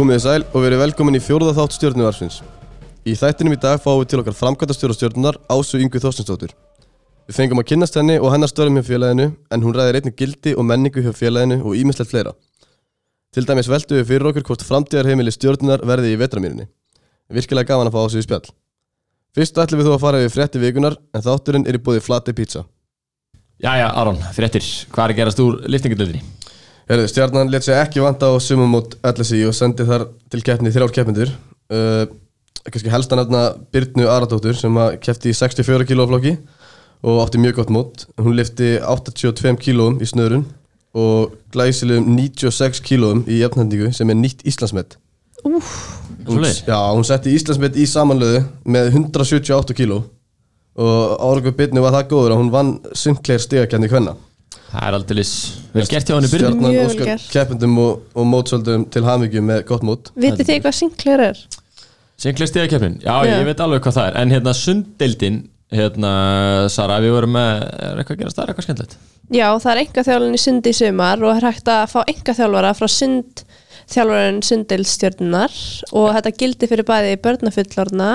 Komið þið sæl og verið velkomin í fjórða þátt stjórnuvarsins. Í þættinum í dag fáum við til okkar framkvæmtastjóra stjórnunar Ásu Yngvi Þorstinsdóttur. Við fengum að kynnast henni og hennar störum hjá félaginu en hún ræðir einnig gildi og menningu hjá félaginu og ímislegt fleira. Til dæmis veldu við fyrir okkur hvort framtíðarheimili stjórnunar verði í vetramýrinni. Virkilega gaman að fá Ásu í spjall. Fyrst ætlum við þó að fara yfir frétti vikunar en þátturinn er í búið. Jæja, Aron, fréttir, hvað er að gerast úr liftingadöldinni? Herðu, stjarnan let sér ekki vanta á sumum mot LSI og sendi þar til keppni þrjár keppindur. Uh, kannski helst að nefna Byrnu Aradóttur sem að keppti í 64 kg flokki og átti mjög gott mót. Hún lifti 82 kg í snöðrun og glæsilegum 96 kg í jafnhendingu sem er nýtt Íslandsmet. Hún, Svoleiðis? já, hún setti Íslandsmet í samanlöðu með 178 kg og árangur Byrnu var það góður að hún vann Sinclair stigakjarni hvenna. Það er aldrei vel gert hjá henni í byrjun. Stjarnan Mjög vel óskar gert. keppendum og, og mótsöldum til hamingju með gott mót. Vitið þið hvað Sinclair er? Sinclair stigakeppnin, já, Já. ég veit alveg hvað það er. En hérna sunddeildin, hérna, Sara, við vorum með, er eitthvað að gerast það, er eitthvað skemmtilegt? Já, það er enga þjálfun í sundi í sumar og er hægt að fá enga þjálfara frá sund þjálfarinn sunddeildstjörnunar og þetta gildi fyrir bæði börnafullorna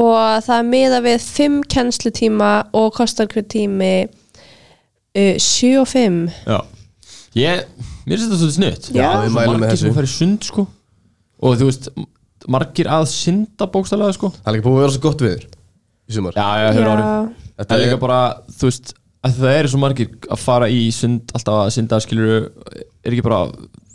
og það er miða við 5 kennslutíma og kostar hver tími uh, 7 og 5 Já Ég, mér finnst þetta svolítið snutt Já. Já, við mælum með Margir sem þessu. fara í sund, sko Og þú veist, margir að synda bókstælega, sko Það er ekki búið að vera svo gott viður í sumar. Já, já, hefur árið Þetta Það er líka bara, þú veist að það eru svo margir að fara í sund alltaf að synda, skilur er ekki bara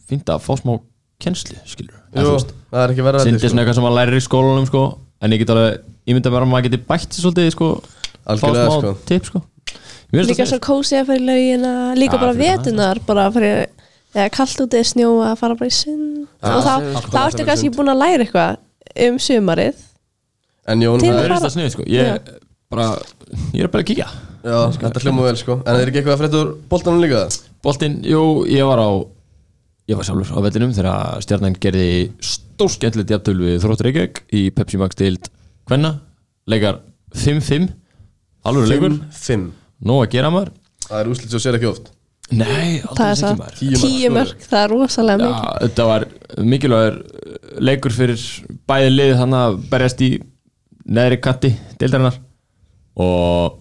fínt að fá smá kennslu, skilur Jú, það er ekki verið að Syndi er þetta svona eitthvað sem maður lærir í skólanum sko. en ég get alveg, ég myndi að vera að maður geti bætt sér svolítið, sko, fá Algjörlega, smá sko. tip, sko Líka það svo kósi að fyrir laugina líka Já, bara það, vetunar bara fyrir þegar kallt út eða snjó að fara bara í sund. Og þá, bara ertu kannski búin að læra eitthvað um sumarið. En Jón, Til það er, það snið, sko. Ég, bara, ég er bara að kíkja. Já, þetta hljóma vel sko. En er ekki eitthvað að frétta úr boltanum líka? Boltinn, jú, ég var á ég var sjálfur á vellinum þegar stjarnan gerði stórskendilegt jafntöl við Þróttur Reykjavík í Pepsi Max dild Kvenna, leikar 5-5 alveg leikur, 5 nóg að gera maður? Það er úslit svo sér ekki oft. Nei, það er ekki það, maður. Tíu mörg það er rosalega mikið. þetta var mikilvægur leikur fyrir bæði lið þannig að berjast í neðri kanti deildarinnar. Og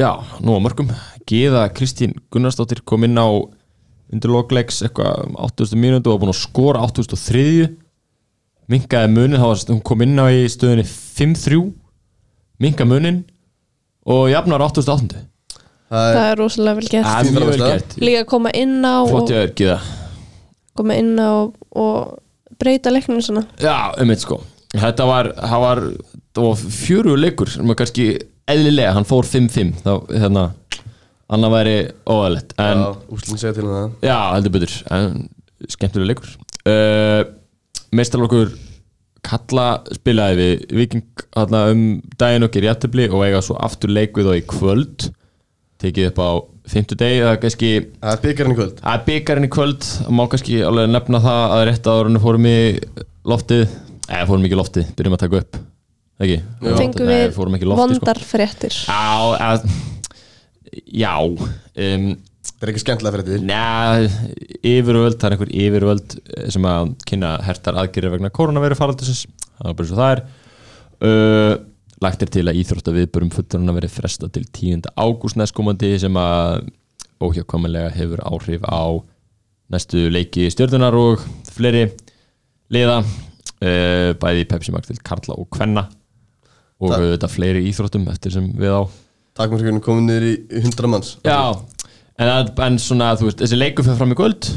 já, nú á mörgum. Gíða Kristín Gunnarsdóttir kom inn á undir lokleiks eitthvað um 8000 mínútu og var búin að skora 8003 minkaði munin, þá var hún kom inn á í stöðunni 5-3 minkaði munin og jafnar 8008 Það það er, er rosalega vel gert. Það er mjög vel gert. Líka að koma inn á Flott og, ég er Gíða koma inn á og breyta leiknum svona. Já, um eitt sko. Þetta var, það var, það var fjöru leikur sem var kannski eðlilega. Hann fór 5-5 þá, hérna annar væri óæðilegt en já, úslitin segja til um það. Já, heldur betur. En skemmtilega leikur. Uh, meistarlokkur Kalla spilaði við Viking um daginn og gerir jættubli og eiga svo aftur leik við þá í kvöld. Tekið upp á 50 degi það er kannski Það er byggarinn í kvöld. Það er byggarinn í kvöld. Og má kannski alveg nefna það að rétt áður en við fórum í loftið eða fórum ekki í loftið, byrjum að taka upp. Ekki? Fengum við fórum ekki í loftið, vondar fréttir sko. Já, að, já um, Það er ekki skemmtilega fréttir Næ, yfirvöld, það er einhver yfirvöld eh, sem að kynna hertar aðgerið vegna koronaviru faraldusins það er bara svo það er. Uh, lagt er til að íþrótta viðbörum fullurinn að veri fresta til 10. ágúst næstkomandi sem að óhjákvæmulega hefur áhrif á næstu leiki stjórnunar og fleiri liða uh, bæði Pepsi Max til Karla og Kvenna og Það- þetta fleiri íþróttum eftir sem við á. Takmarkurinn komið niður í 100 manns. Já, en, að- en svona, þú veist, þessi leikur fyrir fram í kvöld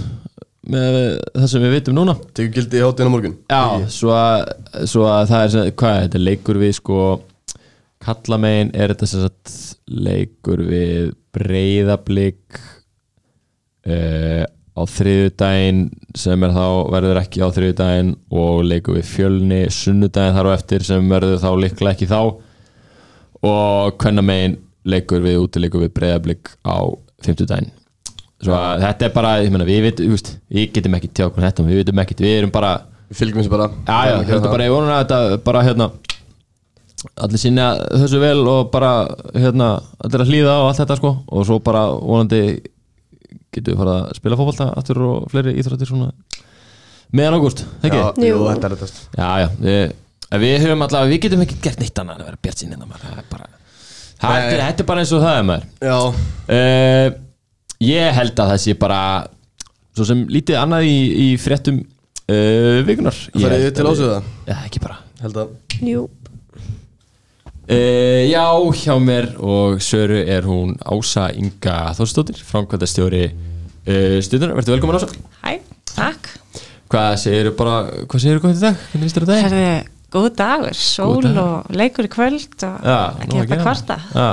með það sem við vitum núna. Tekur gildi í hátíðin á morgun. Já, svo að, svo að það er hvað er þetta leikur við sko kallamegin er þetta sem sagt leikur við breyðablík uh, á þriðjudaginn sem er þá verður ekki á þriðjudaginn og leikur við fjölni sunnudaginn þar á eftir sem verður þá líklega ekki þá. Og hvernamegin leikur við útileikur við breyðablík á fimmtudaginn. Svo að þetta er bara, ég meina, við vitum, þú veist, við getum ekki tjá hvernig þetta, við vitum ekki, við erum bara Við fylgjum þessu bara. Já, já, heldur bara, ég vonum að þetta bara hérna allir sinna þessu vel og bara hérna, allir að hlýða og allt þetta sko. Og svo bara vonandi getum við fara að spila fótbolta aftur og fleiri íþróttir svona meðan ágúst, ekki? Já, Jú. þetta er þetta. Já, já, við, en við höfum allavega, við getum ekki gert neitt annað en að vera bjart sín maður, það er bara þetta er bara eins og það er maður. Já, uh, Ég held að það sé bara svo sem lítið annað í, í fréttum uh, vikunar Ég það er þið til það Já, ekki bara. Held að Jú, uh, Já, hjá mér og Söru er hún Ása Inga Þórsdóttir, framkvæmdastjóri uh, studunar, verður velkomin Ása. Hæ, takk. Hvað segirðu bara, hvað segirðu gott í dag? Hvernig líst þér á dag? Herði, góð dagur, sól dagur. og leikur í kvöld og Já, ekki hægt að kvarta. Já.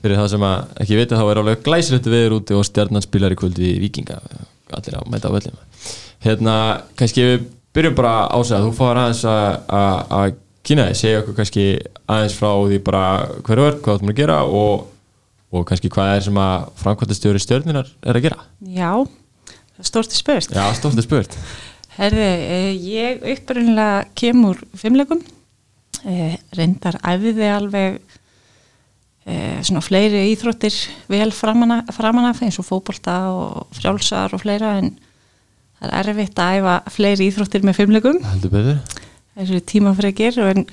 Fyrir það sem að ekki vita þá er alveg glæsilegt veður úti og stjarnan spilar í kvöldi í Víkinga allir á mæta á völlum Hérna, kannski við byrjum bara á sig að þú fáir aðeins að- kynna þig, segja okkur kannski aðeins frá því bara hverju er, hvað ert að gera og, og kannski hvað er sem að framkvæmtastjóri stjörnunar er að gera Já, það stórt í spurt. Já, stoltið spurt Herði, eh, ég upprunnilega kemur fimmlegum, eh, reyndar æfiði alveg eh, svona fleiri íþróttir vel framan af eins og fótbolta og frjálsar og fleira en það er erfitt að æfa fleiri íþróttir með fimmlegum. Heldur betur. Þessu tímafrekir en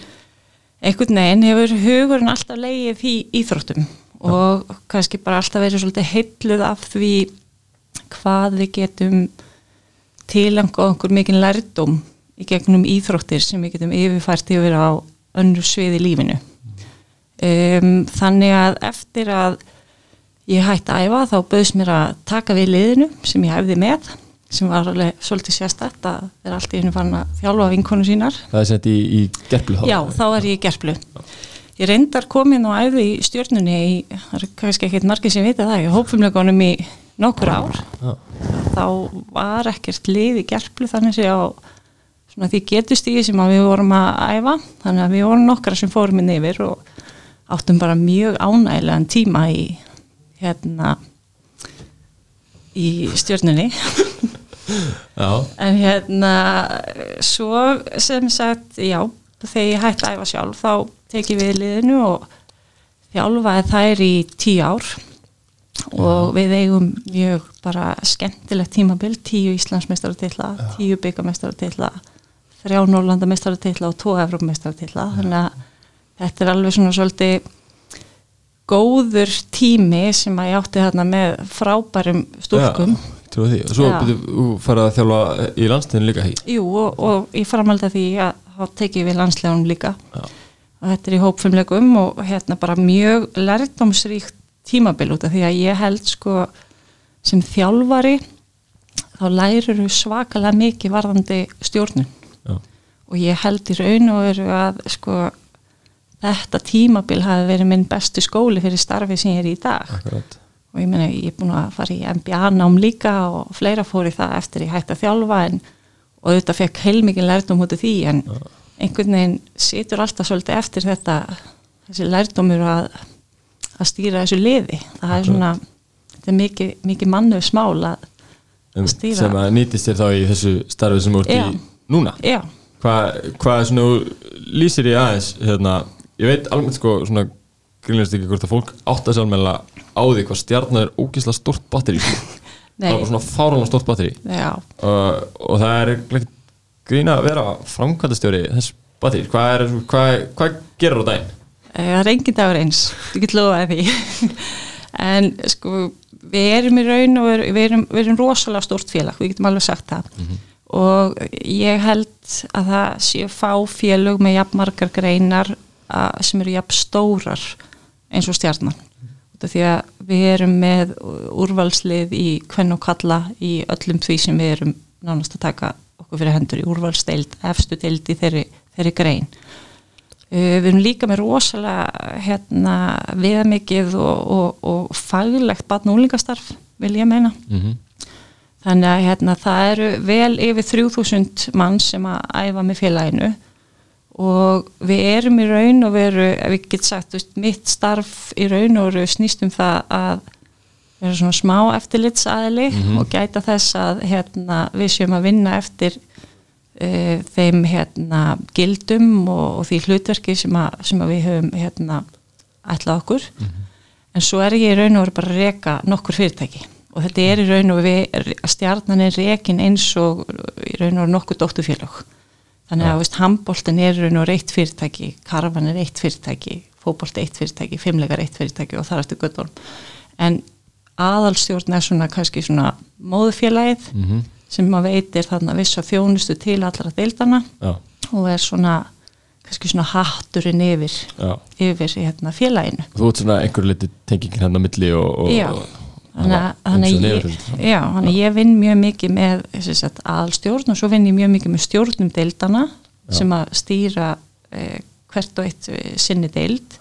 einhvern veginn hefur hugurinn alltaf leið í íþróttum og kannski bara alltaf verið svolítið heilluð af því hvað við getum tilanga okkur mikinn lærdóm í gegnum íþróttir sem við getum yfirfært yfir á önnur svið í lífinu. Um, þannig að eftir að ég hætti að æfa þá bauðs mér að taka við liðinu sem ég hefði með sem var alveg svolítið sérstætt að vera allt í hennu farin að þjálfa vinkonu sínar. Það er sett í, í gerplu þá? Já, þá er ég í gerplu. Ég reyndar komin og æði í stjórnunni í, það er kannski ekkert margir sem vita það, ég hópumleikunum í nokkur ár. Já. þá var ekkert lið í gerplu þannig svona því getustíði sem að við vorum að æfa. Þannig að við vorum nokkra sem fórum inn yfir og áttum bara mjög ánægilegan tíma í hérna í stjórnunni En hérna, svo sem sagt, já, þegar ég hætti að æfa sjálf, þá tekið við liðinu og þjálfaði þær í tíu ár og við eigum mjög bara skemmtilegt tímabil, tíu Íslandsmeistaratilla, tíu byggameistaratilla, þrjá Norrlandameistaratilla og tvo Evrópmeistaratilla, þannig að þetta er alveg svona svolítið góður tími sem að ég átti þarna með frábærum stúlkum. Já, trúi því. Og svo Já. byrju, þú farið að þjálfa í landstegin líka hí Jú, og, og ég framhaldi að því að þá tekið við landslegunum líka. Já. og þetta er í hópfumleikum og hérna bara mjög lærdomsríkt tímabil út af því að ég held sko sem þjálfari þá lærir þú svakalega mikið varðandi stjórnun. Já. og ég held í raun og veru að sko þetta tímabil hafi verið minn besti skóli fyrir starfi sem ég er í dag. Akkurat. Og ég meina ég er búin að fara í MBA nám líka og fleira fór í það eftir ég hætti að þjálfa en, og þetta fekk heilmikið lærdum út af því en einhvern veginn situr alltaf svolítið eftir þetta þessi lærdumur að, að stýra þessu liði það er svona þetta er mikið, mikið mannu smál að Um, Stýra. sem að nýtist þér þá í þessu starfi sem þú ert Já. í núna hvað hva er svona lýsir ég aðeins hérna, ég veit almennt sko svona grínlega ekki hvort að fólk átt að sjálfmeðla á því hvað stjarnar er ógeðslega stort batteri sko. það er svona fáranlega stort batteri uh, og það er grína að vera framkvæmdastjóri þess batteri hvað, hvað, hvað gerir á daginn? Eh, Það er engin dagur eins, ég get lofaði því. En sko, við erum í raun og við erum, við erum rosalega stórt félag, við getum alveg sagt það. Og ég held að það séu fá félög með jafn margar greinar að, sem eru jafn stórar eins og stjarnan. Út af Því að við erum með úrvalslið í hvern og kalla í öllum því sem við erum nánast að taka okkur fyrir hendur í úrvalsdeild, efstu deild í þeirri, þeirri grein. Uh, við erum líka með rosalega hérna, viðamikið og, og, og faglegt batn og úlingastarf, vil ég meina. Mm -hmm. Þannig að hérna, það eru vel yfir 3000 mann sem að æfa með félaginu og við erum í raun og veru, ef ég get sagt, veist, mitt starf í raun og veru snýst um það að vera svona smá eftirlitsaðili og gæta þess að hérna, við séum að vinna eftir uh, þeim hérna, gildum og, og því hlutverki sem, að, sem að við höfum hérna, ætlað okkur. En svo er ég í raun og veru bara að reka nokkur fyrirtæki. Og þetta er í raun og við stjarnan er rekin eins og í raun og nokkuð dóttufélag þannig að veist, handbóltin er í raun og reitt fyrirtæki karfan er eitt fyrirtæki fótbolt eitt fyrirtæki, fimmleikar eitt fyrirtæki og þar eftir göttorm en aðalstjórn er svona kannski svona móðufélagið Mhm. Sem maður veitir þarna viss að þjónustu til allra deildana Já, og er svona kannski svona hatturinn yfir já. yfir hérna félaginu. Þú ert svona einhver liti tengingin hérna milli og, og, Já. þannig að- ég, ég vinn mjög mikið með sagt, aðalstjórn og svo vinn ég mjög mikið með stjórnum deildana sem að stýra eh, hvert og eitt eh, sinni deild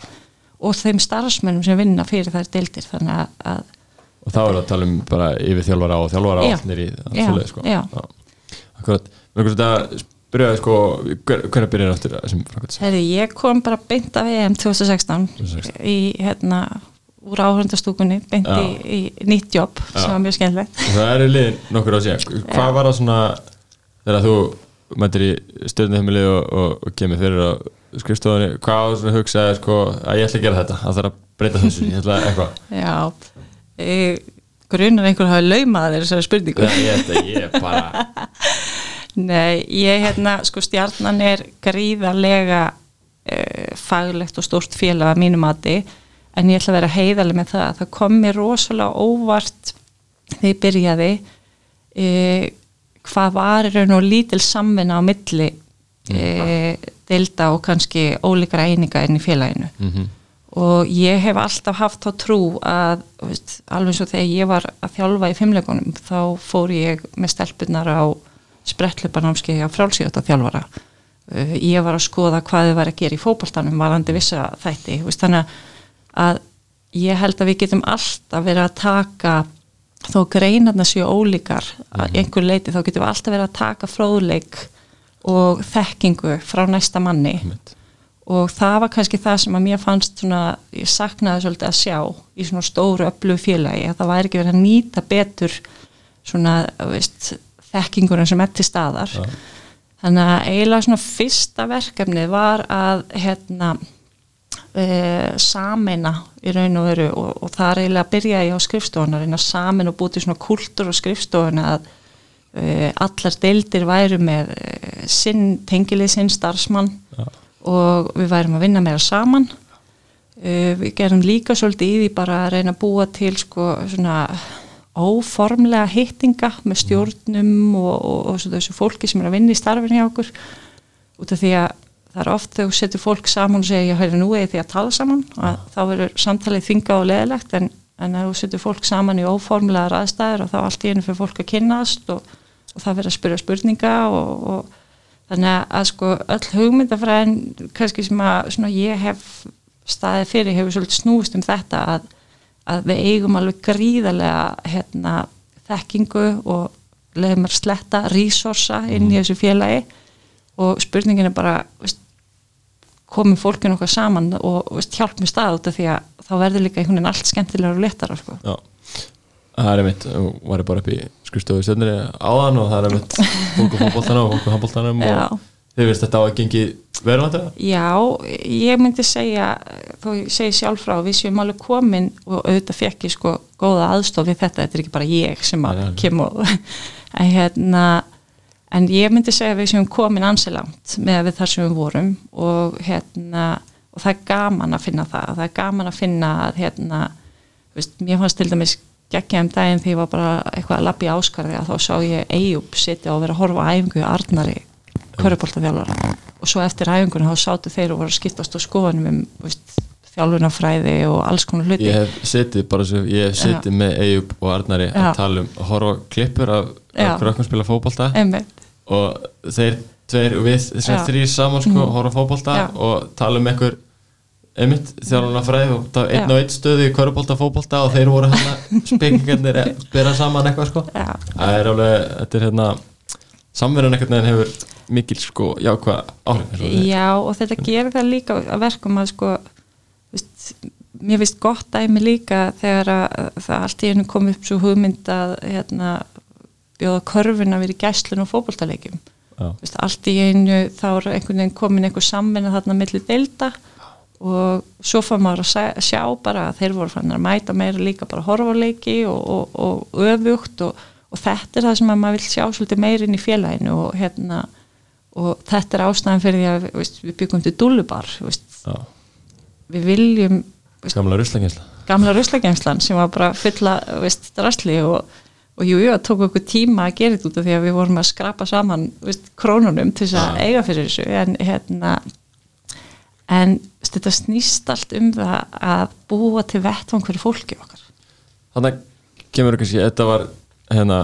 og þeim starfsmennum sem vinna fyrir þær deildir. Þannig að, að og þá erum við að tala um bara yfir þjálfara og þjálfara nýri Já, svoleið, sko. Akkurat, mér finnst þetta spyrjaði sko, hver, hvernig byrjar aftur sem framkvæmst? Herri, ég kom bara beint af EM 2016 2016. í hérna úr áhörndastúkunni beint Já. í, í nýtt jobb sem Já. var mjög skemmtilegt. Það er í liðin nokkur á síðan. Hvað var það svona þegar þú mættir í stjórnumheimili og, og, og kemur fyrir á skrifstofunni hvað var það svona hugsaði sko að ég ætla að gera þetta? Það þarf að breyta þessu, ég ætla eitthvað. Já, grunar einhver hafi laumað þér þessari spurningu? Ég, ég, ég, bara Nei, ég hérna, sko stjarnan er gríðarlega e, faglegt og stórt félag að mínu mati en ég ætla að vera heiðaleg með það. Að það kom mér rosalega óvart þegar ég byrjaði e, hvað var raun og lítil samvinna á milli e, deilda og kannski ólíkra eininga inn í félaginu. Mm og ég hef alltaf haft þá trú að veist, alveg svo þegar ég var að þjálfa í fimmleikunum þá fór ég með stelpunar á sprettlupanámski á frálsíðata þjálfara uh, ég var að skoða hvað þið var að gera í fótboltanum varandi vissa þætti veist, þannig að ég held að við getum alltaf verið að taka þó greinarna séu ólíkar að einhver leiti þá getum við alltaf verið að taka fróðleik og þekkingu frá næsta manni og það var kannski það sem að mér fannst svona, ég saknaði svolítið að sjá í svona stóru öllu félagi að það væri ekki verið að nýta betur svona, veist, þekkingurinn sem er til staðar Já. þannig að eiginlega svona fyrsta verkefnið var að hérna e, sameina í raun og veru og, og það er eiginlega að byrja ég á skrifstofunar reyna að sameina og búti svona kultur á skrifstofuna að e, allar deildir væru með e, sinn, tengilið sinn starfsmann Já. Og við værum að vinna meira saman. Uh, við gerum líka svolítið í því bara að reyna að búa til sko svona óformlega hittinga með stjórnum og, og, og þessu fólki sem er að vinna í starfinu hjá okkur. Út af því að það er oft þegar þú setur fólk saman og segir, já, hægir nú eða því að tala saman að þá verður samtalið þinga og leðilegt en, en þú setur fólk saman í óformlega ræðstæður og þá allt í einu fyrir fólk að kynnast og, og það verður að spyrja spurninga og þannig að, sko öll hugmyndafræðin kannski sem að svona, ég hef staðið fyrir hefur svolítið snúist um þetta að, að við eigum alveg gríðarlega hérna, þekkingu og leiðum að sletta resursa inn í þessu félagi. Og spurningin er bara veist, komið fólkinu okkar saman og veist, hjálp mér stað út af því að þá verður líka einhvern veginn allt skemmtilegur og letara sko. Já, það er og var ég bara upp í skrifstofu stjórnir áðan og það er einmitt fólk og fótboltana og fólk og handboltanum Já. og þið veist þetta á að gengi verðvænt eða? Já, ég myndi segja þó ég segi sjálf frá, við séum alveg komin og auðvitað fekk ég sko góða aðstof við þetta, þetta er ekki bara ég sem að Nei, nei, nei. kem og en hérna en ég myndi segja við séum komin ansi langt með við þar sem við vorum og hérna og það er gaman að finna það, það er gaman að finna að hérna, veist, mér fannst til dæmis geggja um daginn því ég var bara eitthvað að lappa í áskarði að þá sá ég Eyjúb sitja og vera að horfa á æfingu Arnari körubóltaþjálfara og svo eftir æfingunum þá sátu þeir og voru að skiptast á skoðanum um veist, þjálfunafræði og alls konar hluti Ég hef setið bara svo, ég hef setið með Eyjup og Arnari að tala um að horfa klippur af, af krökkum spila Einmitt. og þeir tveir við þessar Já. þrýr saman sko, Mhm. horfa Já. og tala um einhver einmitt þjálfuna fræði og það var einn og einn stöðu í körubólta fótbolta og þeir voru hérna spekingarnir að bera saman eitthvað sko Já. það er alveg, þetta er hérna samverðan einhvern veginn hefur mikil sko jákvæð áhrif og. Já og þetta gerir það líka að verkum að sko veist, mér finnst gott dæmi líka þegar að það allt í hennu kom upp svo hugmynd að hérna, bjóða vera í gæslun og veist, allt í einu þá er einhvern veginn komin einhver samvinna þarna milli delta og svo fann maður að sjá- bara að þeir voru fann að mæta meira líka bara horfa á leiki og, og, og öfugt og, og þetta er það sem að maður vil sjá svolítið meira inn í félaginu og hérna og þetta er ástæðan fyrir því að veist, við byggum til dúlubar við viljum veist, gamla ruslagensla. gamla ruslageimslan sem var bara fulla veist, drasli og, og jú, jú, það tók okkur tíma að gera þetta út af því að við vorum að skrapa saman krónunum til þess að eiga fyrir þessu. En hérna en þetta snýst allt um það að búa til vettvang fyrir fólki okkar. Þannig kemur kannski, þetta var hérna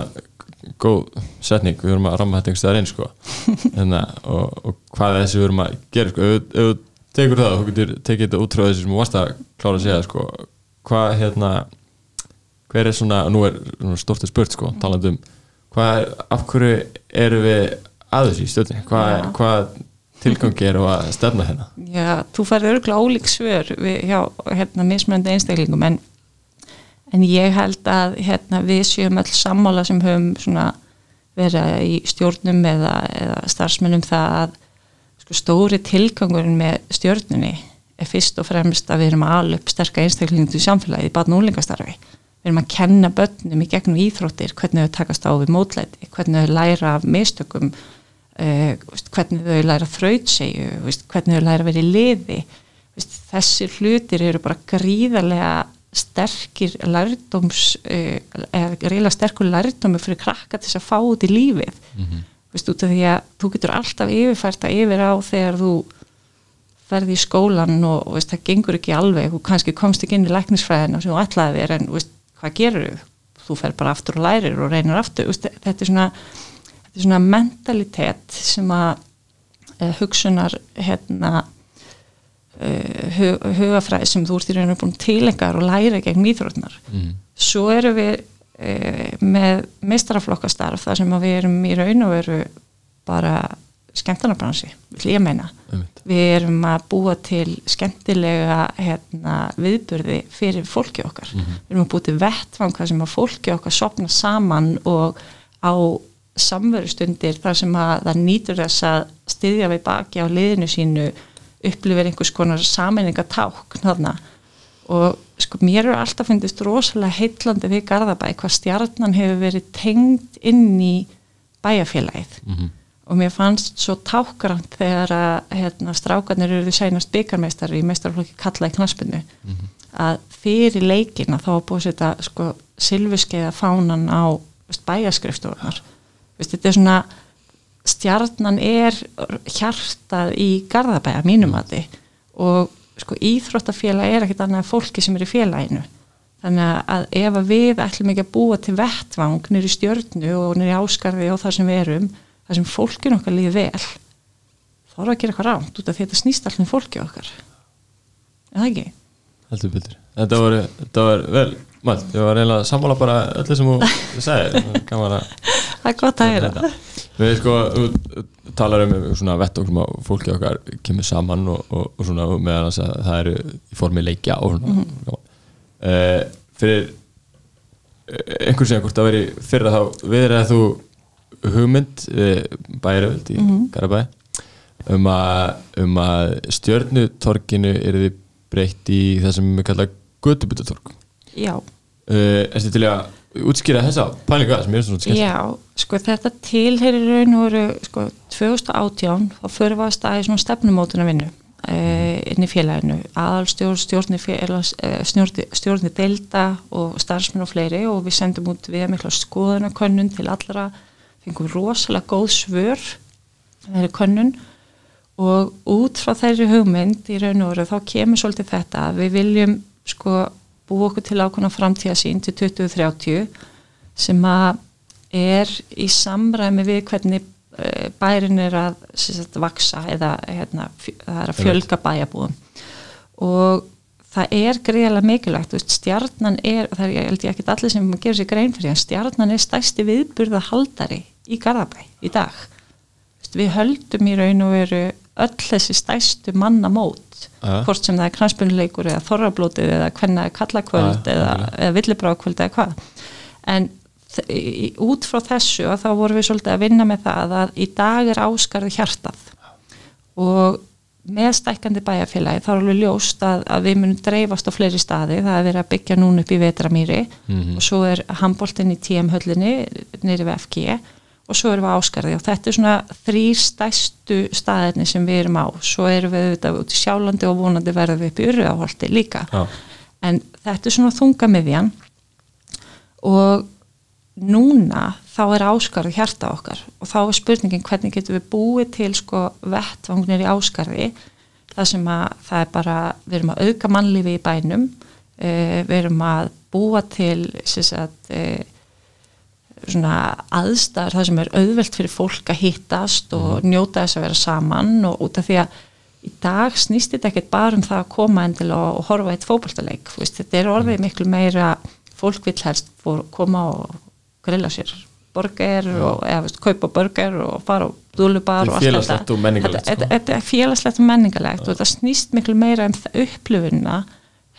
góð setning, við vorum að ramma þetta einhvers staðar einn sko. Hérna, og, og hvað er þessi við vorum að gera sko, ef þú- tekur það, þú getur tekið þetta út frá þessu sem þú varst að klára að segja sko, hvað hérna hver er svona, nú er svona stort að spurt sko, talandi um hvað er, af hverju eru við að þessu í stjórni, hvað, Já. hvað tilgangi eru að stefna hérna. Já, þú færði örgulega ólík svör við, hjá hérna mismunandi einstaklingum en, en ég held að hérna, við séum öll sammála sem höfum verið í stjórnum eða, eða starfsmennum það að sko, stóri tilgangurinn með stjórnunni er fyrst og fremst að við erum að ala upp sterka einstaklingum til samfélagi í barn og úlingastarfi við erum að kenna börnum í gegnum íþróttir hvernig þau takast á við mótlæti hvernig þau læra af mistökum hvernig þau læra þrautsegju veist, hvernig þau læra að vera í liði. Þessir hlutir eru bara gríðarlega sterkir lærdóms uh, eða gríðarlega sterkur lærdómi fyrir krakka til þess að fá út í lífið. Veist, út af því að þú getur alltaf yfirfært að yfir á þegar þú ferði í skólan og, og veist, það gengur ekki alveg, þú kannski komst ekki inn í læknisfræðina sem þú ætlaði þér en veist, hvað gerur þú? Þú fer bara aftur og lærir og reynir aftur. Veist, þetta er svona, þetta er svona mentalitet sem að uh, hugsunar hérna uh, hug, hugafræði sem þú ert í rauninu búin tilengar og læra gegn íþrótnar mm. svo erum við uh, með meistaraflokkastarf þar sem við erum í raun og veru bara skemmtarnabransi, vil ég meina Einmitt. við erum að búa til skemmtilega hérna, viðburði fyrir fólki okkar við erum að búa til vettvang þar sem að fólki okkar sopna saman og á samverustundir þar sem að það nýtur þess að styðja við baki á liðinu sínu upplifir einhvers konar sameiningaták þarna. Og sko mér eru alltaf fundist rosalega heitlandi við Garðabæ hvað stjarnan hefur verið tengd inn í bæjarfélagið. Mhm. og mér fannst svo tákrand þegar að hérna, strákarnir eru því sænast byggarmeistari í meistarflokki kalla í knaspinu að fyrir leikina þá var búið að setja sko silfuskeiða fánan á bæjarskrifstofunar veist, þetta er svona stjarnan er hjartað í Garðabæja mínum að þið og sko íþróttafélag er ekkert annað en fólki sem er í félaginu. Þannig að ef að við ætlum ekki að búa til vettvang nýri stjörnu og nýri áskarði og það sem við erum það sem fólkin okkar líði vel þá er að gera eitthvað rámt út af því að þetta snýst alltaf um fólki okkar. Er það ekki? heldur betur. Þetta var, var vel mælt, ég var reynilega sammála bara öllu sem þú sagði gaman að Það er gott að heyra. Við sko talar um svona vett okkur að fólki okkar kemur saman og, og, og svona meðan þess að það eru í formi leikja og svona. Mm -hmm. fyrir eh, einhvern sem hvort það veri fyrra þá við að þú hugmynd bæriöld í mm -hmm. Garabæ um að, um að stjörnutorkinu er þið breytt í það sem við kalla götubutatork Já, uh, Erstu til að útskýra þessa pælinga sem ég er svona skemmt já, sko þetta tilheyrir raun og veru sko 2018 þá fyrir að staði svona stefnumótuna vinnu uh, inn í félaginu. Aðalstjórn, stjórni, félags, uh, stjórni, stjórni delta og starfsmenn og fleiri og við sendum út við mikla skoðanakönnun til allra fengum rosalega góð svör þeirri könnun og út frá þeirri hugmynd í raun og veru þá kemur svolítið þetta að við viljum sko búa okkur til ákvæmna framtíðasín til 2030 sem að er í samræmi við hvernig eh, bærin er að sagt, vaksa eða hérna, það er að fjölga bæjabúum og það er greiðlega mikilvægt, veist, stjarnan er, það er ég held ég ekki allir sem gerir sér grein fyrir, stjarnan er stæsti viðburða haldari í Garðabæ í dag. Veist, við höldum í raun og veru öll þessi stæstu mannamót Ja. hvort sem það er knaspunleikur eða þorrablótið eða er kallakvöld Ja, eða, eða villibrákvöld eða hvað. En út frá þessu að þá vorum við svolítið að vinna með það að í dag er áskarði hjartað. Og með stækkandi bæjarfélagi þá er alveg ljóst að, að við munum dreifast á fleiri staði, það er verið að byggja núna upp í Vetramýri Mhm. og svo er handbóltinn í TM höllinni nýri við FG og svo erum við Áskarði og þetta er svona þrýr stæstu staðinni sem við erum á. Svo erum við auðvitað út í Sjálandi og vonandi verðum við upp í Urriðaholti líka. Já. en þetta er svona þunga miðjan. Og núna þá er áskarði hjarta okkar. Og þá er spurningin hvernig getum við búið til sko vettvangnir í áskarði það sem að það er bara við erum að auka mannlífi í bænum. Uh, við erum að búa til sem sagt aðstæður það sem er auðvelt fyrir fólk að hittast og njóta þess að vera saman og út af því að í dag snýst þetta ekkert bara um það að koma endilega og horfa eitt veist, þetta er orðið miklu meira fólk vill helst koma og grilla sér borgar og eða veist, kaupa borgar og fara á dúlubar og allt þetta. og menningarlegt, Þetta- sko. þetta- er félagslegt og menningarlegt og þetta snýst miklu meira um það upplifuna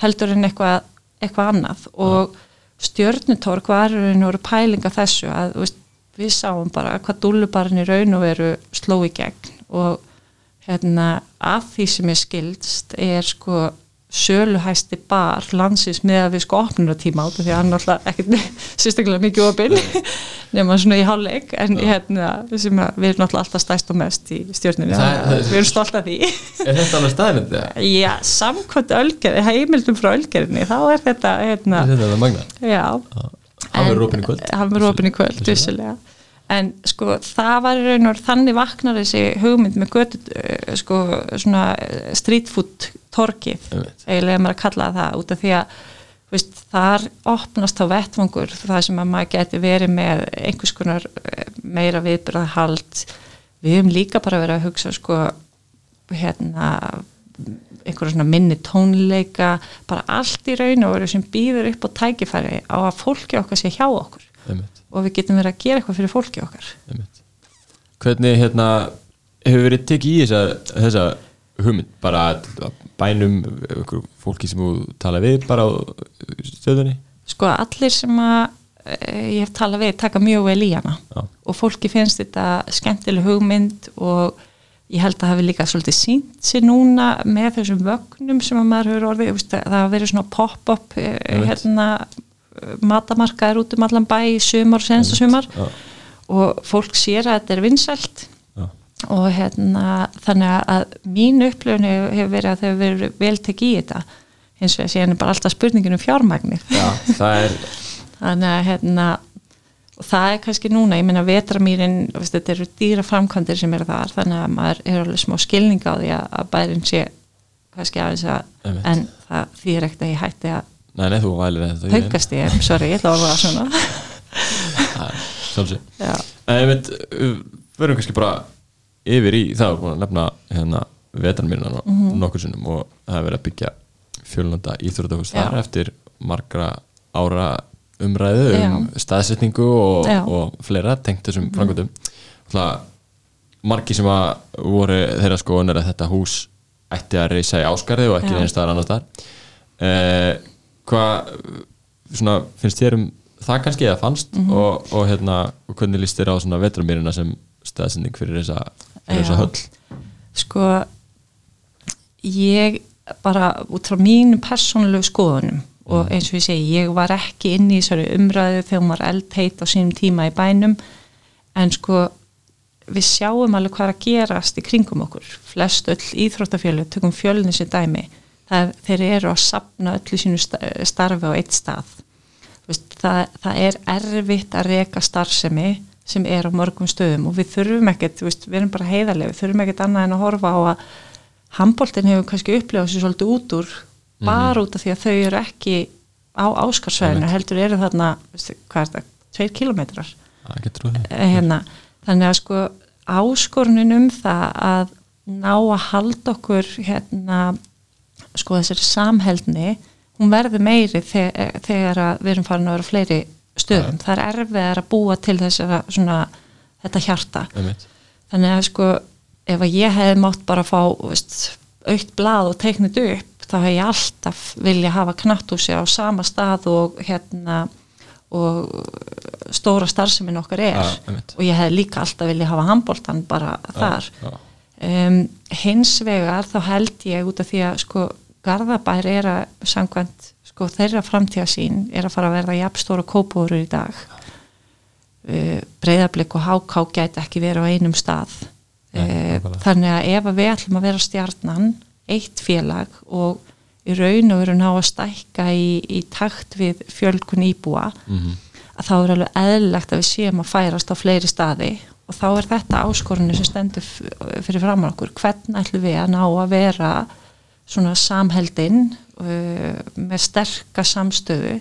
heldur en eitthvað, eitthvað annað og stjörnutorg var raun og veru pæling af þessu að veist, við sáum bara hvað dúlubarinn í raun og veru sló í gegn og hérna að því sem er skildst er sko söluhæsti bar landsins með að við sko opnunatíma át af því að hann náttúrulega ekkert sérstaklega mikið opinn nema svona í hálfleik en hérna sem að við erum alltaf stæst og mest í það- við erum stolt af því Er þetta alveg staðinandi? Já, samkvæmt ölgerði, heimildum frá ölgerðinni, þá er þetta, hérna, Er þetta magna? já. Hann verður opinn í kvöld. Hann verður opinn í kvöld, vissulega. En sko, það var raun og þannig vaknar þessi hugmynd með götu, eh, sko, svona eh, street food torkið, eiginlega maður að kalla það út af því að, veist, þar opnast á vettvangur, það sem að maður geti verið með einhvers konar eh, meira viðbyrðahald. Við höfum líka bara verið að hugsa, sko, hérna einhverja svona minni tónleika bara allt í raun og veru sem býður upp á tækifæri á að fólki okkar sé hjá okkur. Einmitt, og við getum verið að gera eitthvað fyrir fólki okkar. Hvernig hérna hefur verið tekið í þessa, þessa hugmynd bara að bænum fólki sem þú tala við bara á stöðunni? sko allir sem að e, ég hef talað við taka mjög vel í hana Já. og fólki finnst þetta skemmtileg hugmynd og ég held að hafi líka svolítið sínt sér núna með þessum vögnum sem að maður hefur orðið, það hafa verið svona pop-up e, Einmitt. hérna matamarkaðir út um allan bæ í sumar og sensta sumar. Já. og fólk sér að þetta er vinsælt. Já. og hérna þannig að mín upplifun hefur verið að þau hefur verið vel tekið í þetta. Hins vegar síðan er bara alltaf spurningin um fjármagnir Já, það er þannig að hérna og það er kannski núna, ég meina vetramýrin þetta eru dýra framkvæmdir sem eru þar þannig að maður er alveg smá skilning á því að, bærin sé kannski aðeins að en það þýr ekkert að ég hætti að Nei, nei, þú vælir þetta haugast ég, sorry, ég ætla að orða það svona Sjálfsög ég veit, við verum kannski bara yfir í það, að nefna hérna vetarmýrna Mhm. nokkur sinnum og það er verið að byggja fjölnanda íþrótahús þar eftir margra ára umræðu um Já. staðsetningu og. Mhm. og fleira tengt þessum mm. framkvæmdum Það margi sem að voru þeirra skoðun er að þetta hús ætti að reysa í áskarði og ekki Já. neins staðar annars staðar eh, Hvað svona, finnst þér um það kannski eða fannst? Mhm. og, og, hérna, og hvernig líst þér á svona vetrumýrina sem staðsending fyrir þessa, fyrir þessa höll? Sko ég bara út frá mínu persónulegu skoðunum og eins og ég segi, ég var ekki inn í þessari umræðu þegar var eldheit á sínum tíma í bænum. En sko við sjáum alveg hvað að gerast í kringum okkur. Flest öll íþróttafjölu, tökum fjölni sér dæmi, það, þeir eru að sapna öllu sínu sta- starfi á eitt stað. Það, það er erfitt að reka starfsemi sem er á mörgum stöðum og við þurfum ekkert, við erum bara heiðarlega við þurfum ekkert annað en að horfa á að handbóltin hefur kannski upplifað sér svolítið út úr bara út af því að þau eru ekki á áskarsvæðinu, heldur eru þarna hvað er það, tveir kilometrar Eh, hérna, þannig að sko áskorunin um það að ná að halda okkur hérna sko þessari samheldni hún verður meiri þegar, þegar að við erum farin að vera fleiri stöðum. Það er erfið að búa til þessara svona þetta hjarta. Einmitt. Þannig að sko ef að ég hefði mátt bara fá veist, aukt blað og teiknit upp þá hef ég alltaf vilja hafa knatthúsi á sama stað og hérna og stóra starfsemin okkar er. Einmitt. og ég hef líka alltaf vilja hafa handbóltan bara þar. já. um, hins vegar þá held ég út af því að sko Garðabær er að samkvæmt sko þeirra framtíðasín er að fara að verða jafnstóra kópúrur í dag. Uh, breyðarblik og háká gæti ekki verið á einum stað. Nei, uh, þannig að ef að við ætlum að vera stjarnan eitt félag og í raun og veru ná að stækka í, í takt við fjölkun íbúa Mhm. að þá er alveg eðlilegt að við séum að færast á fleiri staði. Og þá er þetta áskorunni sem stendur fyrir fram okkur. Hvernig ætlum við að ná að vera svona samheldinn uh, með sterka samstöðu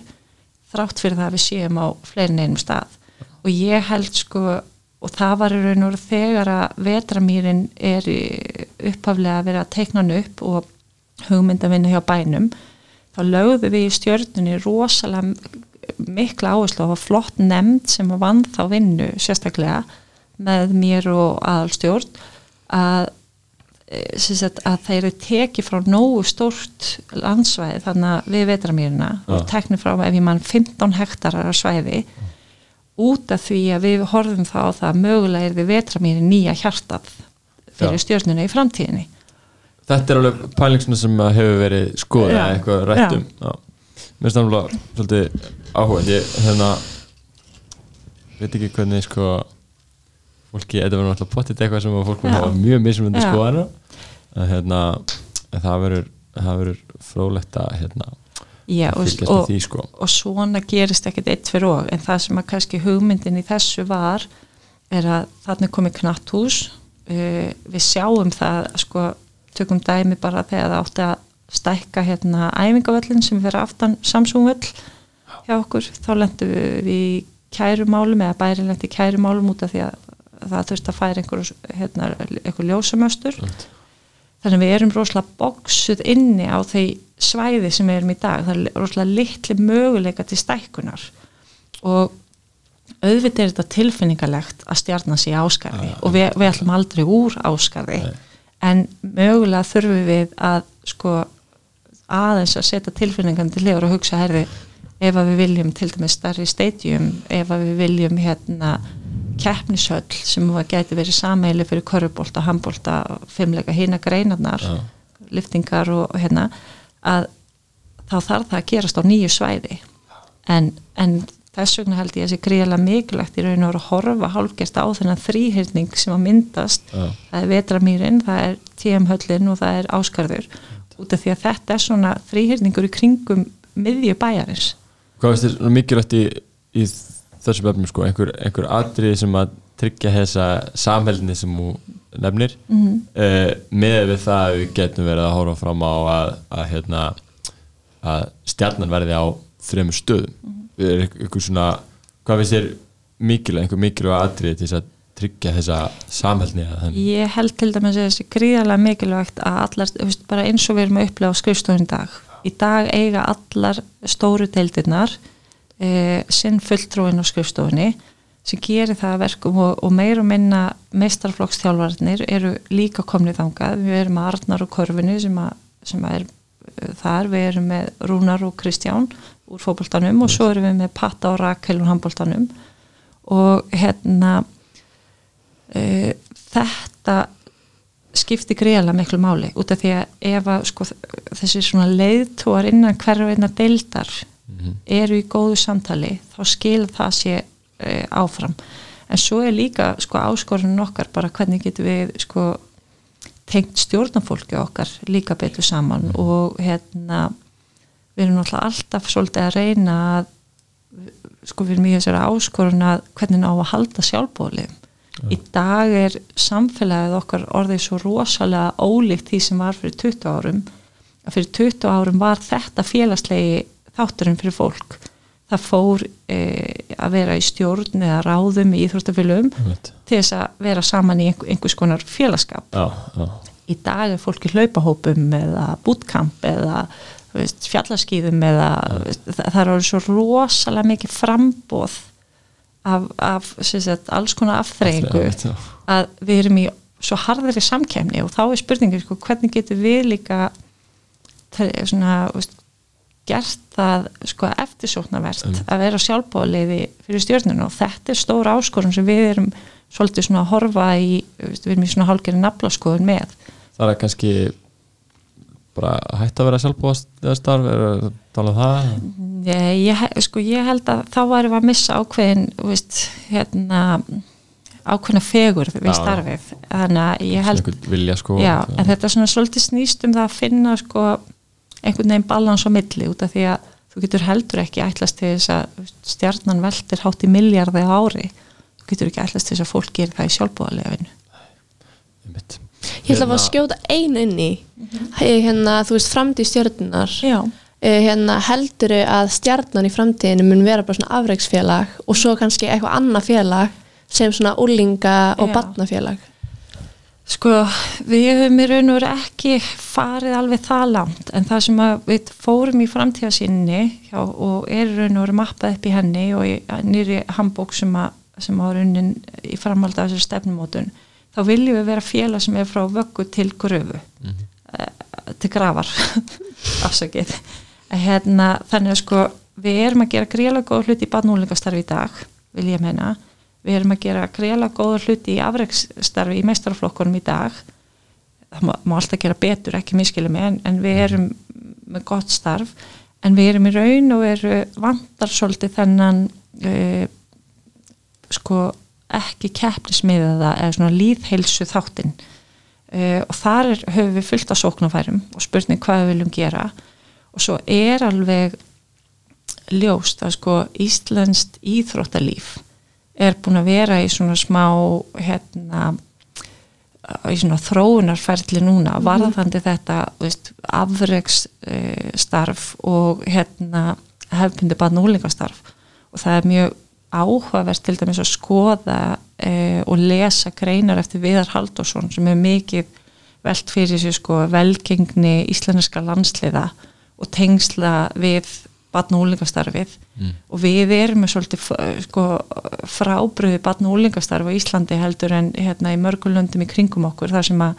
þrátt fyrir það að við séum á fleiri neinum stað. Og ég held sko og það var í raun og þegar að vetramýrin er upphaflega að vera að teikna hann upp og hugmynd að vinna hjá bænum þá lögðu við í stjörnunni rosalega mikla áherslu að flott nefnd sem að vann þá vinnu sérstaklega með mér og aðalstjórn að, sagt, að þeir eru tekið frá nógu stórt landsvæði þannig að við vetramýrina og teknið frá ef ég mann 15 hektarar af svæði út af því að við horfum þá á það að mögulega er við vetramýri nýja hjartað fyrir Já. stjórnuna í framtíðinni Þetta er alveg pælingsuna sem að hefur verið skoða Já. eða eitthvað rættum Já. Mér það alveg svolítið áhuga ég hérna veit ekki hvernig sko fólki, þetta verður náttúrulega pottit eitthvað sem að fólk vil Já. hafa mjög mismunandi skoðana en hérna það verður frólægt að hérna Já, og, fylgjast og, með því sko. og svona gerist ekkert eitt fyrir og en það sem að kannski hugmyndin í þessu var er að þarna er komið knatthús. Uh, við sjáum það sko, tökum dæmi bara þegar það átti að stækka hérna æfingavöllin sem fyrir aftan Samsung-völl hjá okkur, þá lendum við í kærumálum eða bæri lendi kærumálum út af því að það þurfti að færa einhver, hérna, einhver ljósamöstur þannig að við erum rosalega bóksuð inni á því svæði sem við erum í dag. Það er rosalega litli möguleika til stækkunar. Og auðvitað er þetta tilfinningalegt að stjarnan sé í áskarði og við, við ætlum aldrei úr áskarði en mögulega þurfum við að sko aðeins að setja tilfinningan til hliður og hugsa herði ef að við viljum til dæmis stærri stadium ef að við viljum hérna keppnishöll sem að gæti verið sameili fyrir körfubólta, handbólta fimmleika hína greinarnar Já. liftingar og, hérna að þá þarf það að gerast á nýju svæði en, en þess vegna held ég að sé gríðarlega mikilvægt í raun og að horfa hálfgerst á þennan þrýhyrning sem að myndast Já. það er vetramýrin, það er TM-höllin og það er áskarður út af því að þetta er svona þrýhyrningur í kringum miðju bæjarins Hvað veist þér mikilvægt í, í þessum efnum sko, einhver, einhver atriði sem að tryggja þessa samhældni sem þú nefnir mm Mhm. með við það að við getum verið að horfa fram á að, að, hérna, að stjarnan verði á þremur stöðum mm Mhm. er einhver svona hvað finnst þér mikilvæg, einhver mikilvæg atriði til þess að tryggja þessa þannig Ég held til dæmis að þessi gríðarlega mikilvægt að allar, veist, bara eins og við erum að upplega á skrifstofun í dag. Í dag eiga allar stóru deildirnar e, sinn fulltrúin á skrifstofunni sem gerir það að verkum og, og meir og minna meistarflokksþjálfarnir eru líka komnið þangað. Við erum með Arnar og Körfinu sem, að, sem að er uh, þar, við erum með Rúnar og Kristján úr fótboltanum og svo erum við með Patta og Rakel úr handboltanum og hérna uh, þetta skipti greiðlega miklu máli út af því að ef að sko, þessi svona leiðtóar innan hverju einna deildar eru í góðu samtali þá skil það sé uh, áfram. En svo er líka sko áskorunum okkar bara hvernig getum við sko tengt stjórnafólki okkar líka betur saman og hérna við erum náttúrulega alltaf svolítið að reyna að sko við erum í þessari áskorun að hvernig ná að halda sjálfbólið í dag er samfélagið okkar orðið svo rosalega ólíkt því sem var fyrir 20 árum. Að fyrir 20 árum var þetta félagslegi þátturinn fyrir fólk. Það fór e, að vera í stjórn eða ráðum í íþróttafélögum til þess að vera saman í einhver, einhvers konar félagskap Já, já, í dag er fólk í hlaupahópum eða bootcamp eða veist, fjallaskýðum eða veist, það, er orðið svo rosalega mikið frambóð af, af sagt, alls konar afþreyingu að við erum í svo harðri samkemni og þá er spurningin sko, hvernig getur við líka svona, veist, gert það sko eftirsóknarvert að vera sjálfbóðleiði fyrir stjórnuna og þetta er stóra áskorun sem við erum svolítið svona að horfa í við erum í svona hálgerði naflaskoðun með. Það er kannski bara hægt að vera sjálfbúast eða starf, er að tala um það? Ég, ég, sko, ég held að þá varum við að missa ákveðin veist, hérna ákveðna fegur við Já. starfið. Þannig að ég held vilja sko Já, en þetta er svona svolítið snýst um það að finna sko einhvern veginn balans á milli út af því að þú getur heldur ekki ætlast til þess að stjarnan veltir hátt í miljardi á ári. Þú getur ekki ætlast til þess að fólk gerir það í sjálfbúðarlega vinnu. Ég ætla að fá að skjóta einu inn í hérna, þú veist, framtíð stjörnunar Já, Eh, hérna, helduru að stjarnan í framtíðinu mun vera bara svona afreiksfélag og svo kannski eitthvað annað félag sem svona úlinga og Já. Sko við höfum í raun og veru ekki farið alveg það langt en það sem við fórum í framtíðasínni hjá, og er í raun og veru mappað upp í henni og í nýri handbók sem að sem á raunin í framhald af þessu stefnumótun þá viljum við vera félag sem er frá vöggu til gröfu mm til grafar afsakið. Hérna, þannig að sko við erum að gera greiðlega góða hluti í barnúlingastarfi í dag vil ég meina við erum að gera greiðlega góða hluti í afreiksstarfi í meistaraflokkunum í dag. Það má, má alltaf gera betur ekki miskilum en, en við erum með gott starf. En við erum í raun og eru vantar svolítið þennan uh, sko ekki keppnismiðaða eða svona líðheilsu þáttinn uh, og þar er, höfum við fullt af sóknarfærum og spurning hvað við viljum gera. Og svo er alveg ljóst að sko Íslandst íþróttalíf er búin að vera í svona smá hérna í svona þróunarferðli núna varðandi þetta veist, afreks uh, starf og hérna hefbundi bara núlingastarf og það er mjög áhugavert til dæmis að skoða uh, og lesa greinar eftir Viðar Halldórsson sem er mikið velt fyrir sér sko velgengni íslenska landsliða og tengsla við batn- og úlingastarfið Mm. og við erum með svolítið sko, frábröði batn- og úlingastarf á Íslandi heldur en hérna í mörgulöndum í kringum okkur. Þar sem að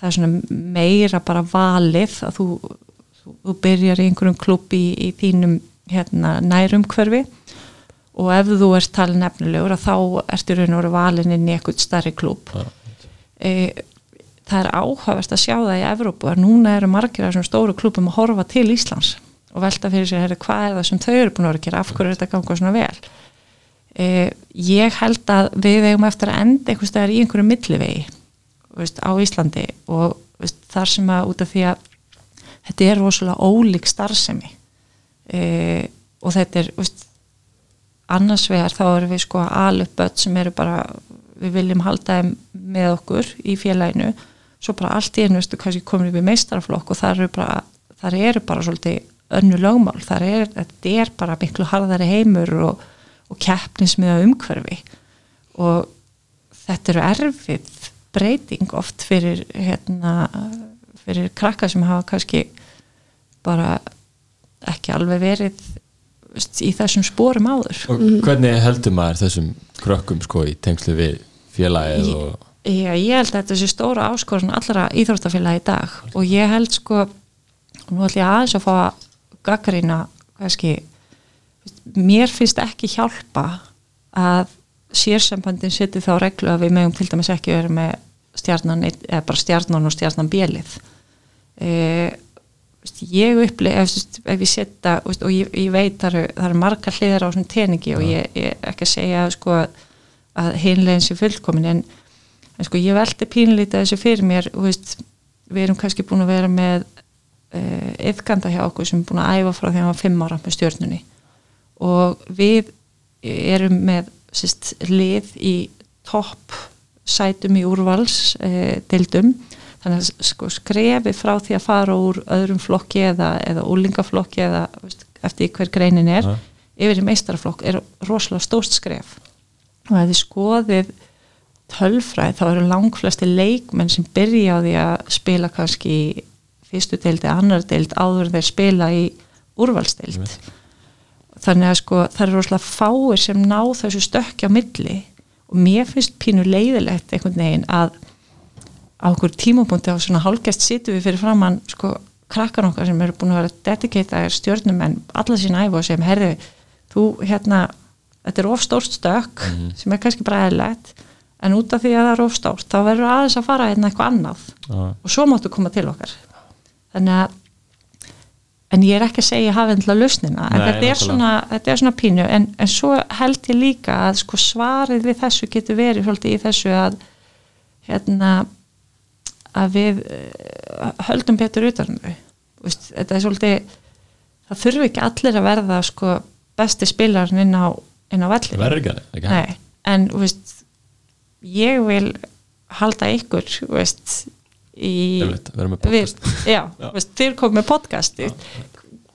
það er svona meira bara valið að þú, þú, þú byrjar í einhverjum klubb í, í þínum hérna, nærumhverfi. Og ef þú ert talin efnilegur þá ertu raun og veru valin inn í eitthvað starri klubb Já. e, það er áhugavert að sjá það í Evrópu að núna eru margir af þessum stóru klubum að horfa til Íslands og velta fyrir sér herri, hvað er það sem þau eru búin að vera að gera? Af hverju er þetta að ganga svona vel? E, ég held að við eigum eftir að enda einhvers staðar í einhverju millivegi veist, á Íslandi og veist, þar sem að út af því að þetta er rosalega ólík starfsemi. E, og þetta er veist, annars vegar þá erum við sko börn sem eru bara við viljum halda þeim með okkur í félaginu. Svo bara allt í einu veistu kannski upp í meistaraflokk og þar eru bara, þar eru bara svolítið önnu lögmál, þar er, þetta er bara miklu harðari heimur og, og keppnismiða umhverfi. Og þetta eru erfið breyting oft fyrir hérna, fyrir krakka sem hafa kannski bara ekki alveg verið veist, í þessum spórum áður. Og hvernig heldur maður þessum krökkum sko í tengslu við félagið og Já, ég held að þetta sé stóra áskorun allra íþróttafélagi í dag. Og ég held sko, nú ætlum ég aðeins að fá að gaggrina kannski, mér finnst ekki hjálpa að sérsambandin seti þá reglu að við megum til dæmis ekki vera með stjarnan, eða bara stjarnan og stjarnan bjelið e, ég uppli ef, ef ég setja og ég, ég veit það eru, það eru margar hliðar á þessum teningi og ég, ég er ekki að segja sko, að hinlegin sé fullkomin en en sko ég velti pínlítið þessu fyrir mér veist, við erum kannski búin að vera með uh, yfganda hjá okkur sem er búin að æfa frá því að hann var fimm ára með stjórnunni og við erum með sérst, lið í topp sætum í úrvals uh, dildum þannig að sko, skrefi frá því að fara úr öðrum flokki eða, eða úlingaflokki eða veist, eftir hver greinin er Ja. yfir í meistaraflokk er rosalega stórt skref. Og að þið skoðið tölfræð þá eru langflesti leikmenn sem byrja á því að spila kannski fyrstu deild eða annar deild áður en þeir spila í úrvalsdeild. Þannig að sko það eru rosalega fáir sem ná þessu stökki á milli og mér finnst pínu leiðilegt einhvern veginn að á okkur tímapunkti á svona hálgest situm við fyrir framann sko krakkar okkar sem eru búin að vera dedicataðir stjórnum en alla sína æfu og sem herri, þú hérna þetta er of stórt stök sem er kannski bara eðlegt en út af því að það er ofstárt þá verður aðeins að fara hérna eitthvað annað Já. og svo máttu koma til okkar þannig að en ég er ekki að segja hafa endla lausnina en þetta, er svona, þetta er svona pínu en, en svo held ég líka að sko svarið við þessu getur verið svolítið í þessu að hérna að við uh, höldum betur utan um þau. Þetta er svolítið það þurfi ekki allir að verða sko besti spilarinn inn á, inn á vellinu verður ekki en veist ég vil halda ykkur veist í við, já. Veist, þeir komið með podcasti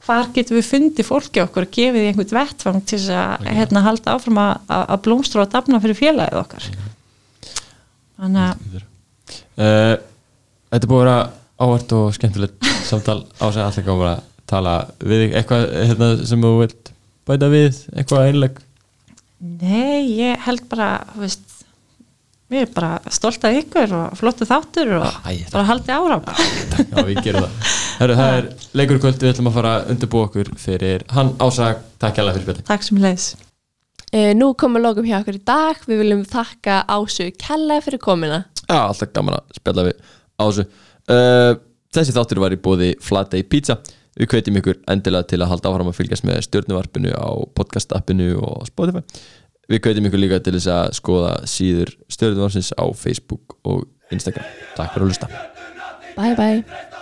hvar getum við fundið fólki okkur og gefið því einhvern vettfang til þess að hérna, halda áfram að, að að blómstra og dafna fyrir félagið okkar? Þannig að uh, Þetta er búið að vera ávart og skemmtilegt samtal. Á sig allir gáum að tala við eitthvað hérna, sem þú vilt bæta við, eitthvað einleg nei, ég held bara veist við erum bara stolt af ykkur og flottu þáttur og Æ, bara haldið áram Já, við gerum það. Herru, það er leikur í kvöld, við ætlum að fara að undirbúa okkur fyrir hann ásag, takk hjá fyrir spilli takk sem leiðis. Eh, Nú komum lókum hjá okkur í dag. Við viljum þakka Ásu Kella fyrir komina Já, alltaf gaman að spjalla við á þessu uh, Þessi þáttur var í bóði Flatey Pizza. Við hvetjum ykkur endilega til að halda áfram að fylgjast með stjórnuvarpinu á podcast-appinu og Spotify Við hvetjum ykkur líka til þess að skoða síður stjórnuvarsins á Facebook og Instagram. Takk fyrir að hlusta. Bye bye